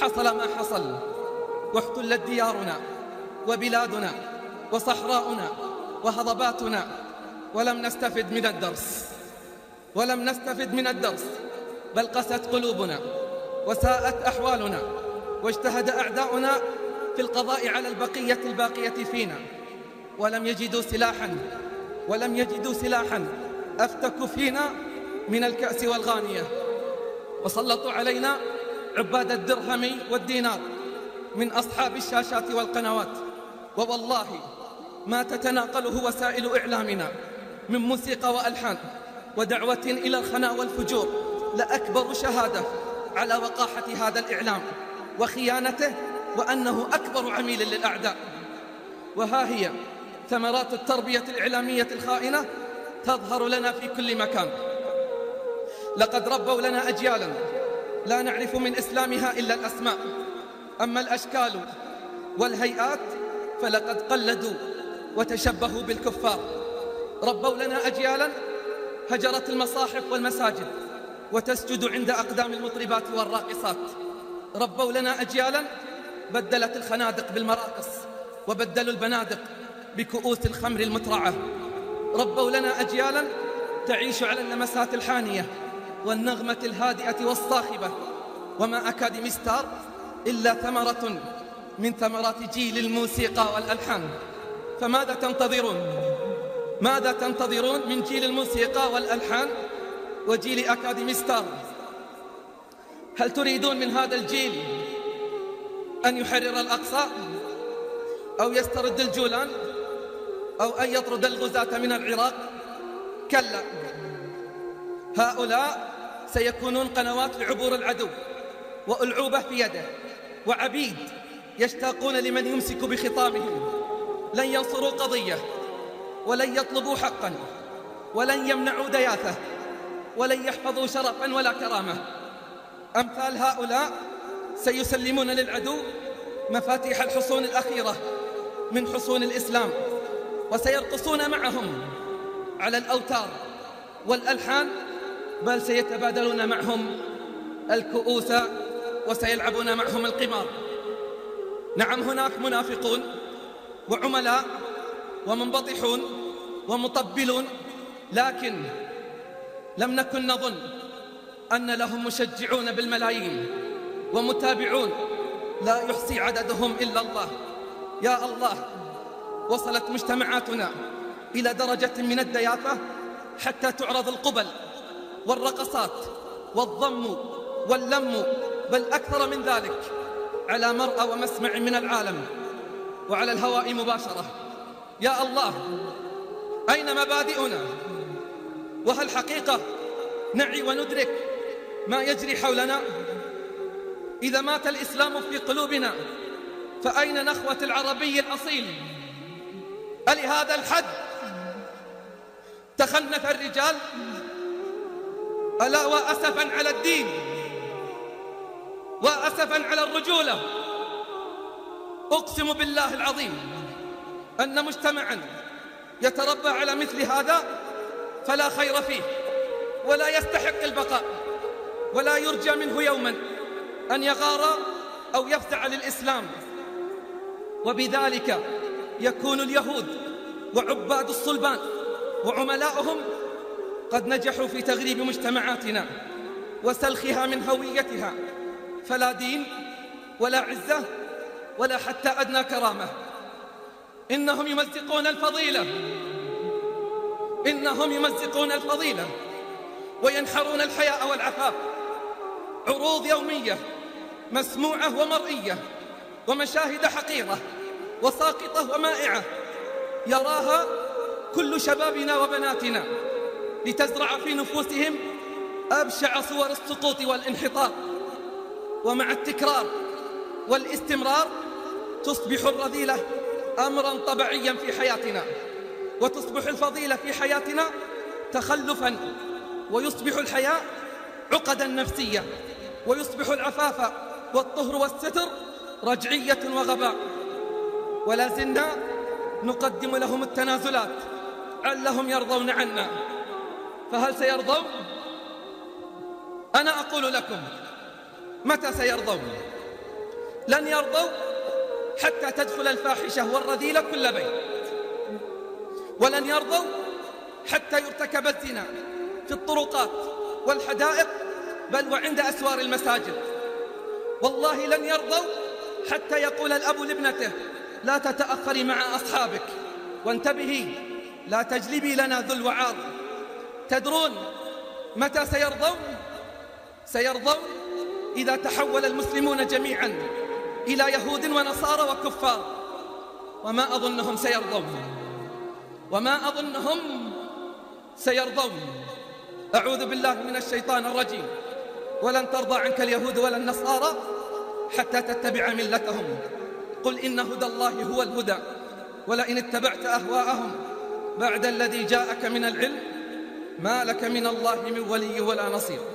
حصل ما حصل. واحتلت ديارنا وبلادنا وصحراؤنا وهضباتنا. ولم نستفد من الدرس. ولم نستفد من الدرس. بل قست قلوبنا وساءت أحوالنا واجتهد أعداؤنا في القضاء على البقية الباقية فينا. ولم يجدوا سلاحا. ولم يجدوا سلاحا. أفتك فينا من الكأس والغانية. وسلطوا علينا عباد الدرهم والدينار من أصحاب الشاشات والقنوات. ووالله ما تتناقله وسائل إعلامنا من موسيقى وألحان ودعوة إلى الخناء والفجور لأكبر شهادة على وقاحة هذا الإعلام وخيانته وأنه أكبر عميل للأعداء. وها هي ثمرات التربية الإعلامية الخائنة تظهر لنا في كل مكان. لقد ربوا لنا أجيالا لا نعرف من إسلامها إلا الأسماء. أما الأشكال والهيئات فلقد قلدوا وتشبهوا بالكفار. ربوا لنا أجيالا هجرت المصاحف والمساجد وتسجد عند أقدام المطربات والراقصات ربوا لنا أجيالا بدلت الخنادق بالمراقص وبدلوا البنادق بكؤوس الخمر المترعة. ربوا لنا أجيالا تعيش على اللمسات الحانية والنغمة الهادئة والصاخبة. وما أكاديمي ستار إلا ثمرة من ثمرات جيل الموسيقى والألحان. فماذا تنتظرون؟ ماذا تنتظرون من جيل الموسيقى والألحان وجيل أكاديمي ستار؟ هل تريدون من هذا الجيل أن يحرر الأقصى؟ أو يسترد الجولان؟ أو أن يطرد الغزاة من العراق؟ كلا. هؤلاء سيكونون قنوات لعبور العدو وألعوبة في يده. وعبيد يشتاقون لمن يمسك بخطامهم. لن ينصروا قضية ولن يطلبوا حقا ولن يمنعوا دياثة ولن يحفظوا شرفا ولا كرامة. أمثال هؤلاء سيسلمون للعدو مفاتيح الحصون الأخيرة من حصون الإسلام وسيرقصون معهم على الأوتار والألحان بل سيتبادلون معهم الكؤوس وسيلعبون معهم القمار. نعم هناك منافقون وعملاء ومنبطحون ومطبلون لكن لم نكن نظن أن لهم مشجعون بالملايين ومتابعون. لا يحصي عددهم إلا الله. يا الله وصلت مجتمعاتنا إلى درجة من الدياثة حتى تعرض القبل. والرقصات والضم واللم بل أكثر من ذلك على مرأى ومسمع من العالم وعلى الهواء مباشرة. يا الله أين مبادئنا؟ وهل حقيقة نعي وندرك ما يجري حولنا؟ إذا مات الإسلام في قلوبنا فأين نخوة العربي الأصيل؟ ألهذا الحد؟ تخنث الرجال؟ ألا وأسفا على الدين وأسفا على الرجولة. أقسم بالله العظيم أن مجتمعا يتربى على مثل هذا فلا خير فيه ولا يستحق البقاء ولا يرجى منه يوما أن يغار أو يفزع للإسلام. وبذلك يكون اليهود وعباد الصلبان وعملاؤهم قد نجحوا في تغريب مجتمعاتنا وسلخها من هويتها. فلا دين ولا عزة ولا حتى أدنى كرامة. إنهم يمزقون الفضيلة. إنهم يمزقون الفضيلة وينحرون الحياء والعفاف. عروض يومية مسموعة ومرئية ومشاهد حقيرة وساقطة ومائعة. يراها كل شبابنا وبناتنا. لتزرع في نفوسهم أبشع صور السقوط والانحطاط. ومع التكرار والاستمرار تصبح الرذيلة أمرا طبيعيا في حياتنا وتصبح الفضيلة في حياتنا تخلفا ويصبح الحياء عقدا نفسية ويصبح العفاف والطهر والستر رجعية وغباء. ولا زلنا نقدم لهم التنازلات علهم يرضون عنا. فهل سيرضون؟ أنا أقول لكم متى سيرضون؟ لن يرضوا حتى تدخل الفاحشة والرذيلة كل بيت ولن يرضوا حتى يرتكب الزنا في الطرقات والحدائق بل وعند أسوار المساجد والله لن يرضوا حتى يقول الأب لابنته لا تتأخري مع أصحابك وانتبهي لا تجلبي لنا ذو الوعاظ تدرون متى سيرضون؟ سيرضون إذا تحول المسلمون جميعا إلى يهود ونصارى وكفار. وما أظنهم سيرضون. وما أظنهم سيرضون. أعوذ بالله من الشيطان الرجيم. ولن ترضى عنك اليهود ولا النصارى حتى تتبع ملتهم. قل إن هدى الله هو الهدى. ولئن اتبعت أهواءهم بعد الذي جاءك من العلم ما لك من الله من ولي ولا نصير.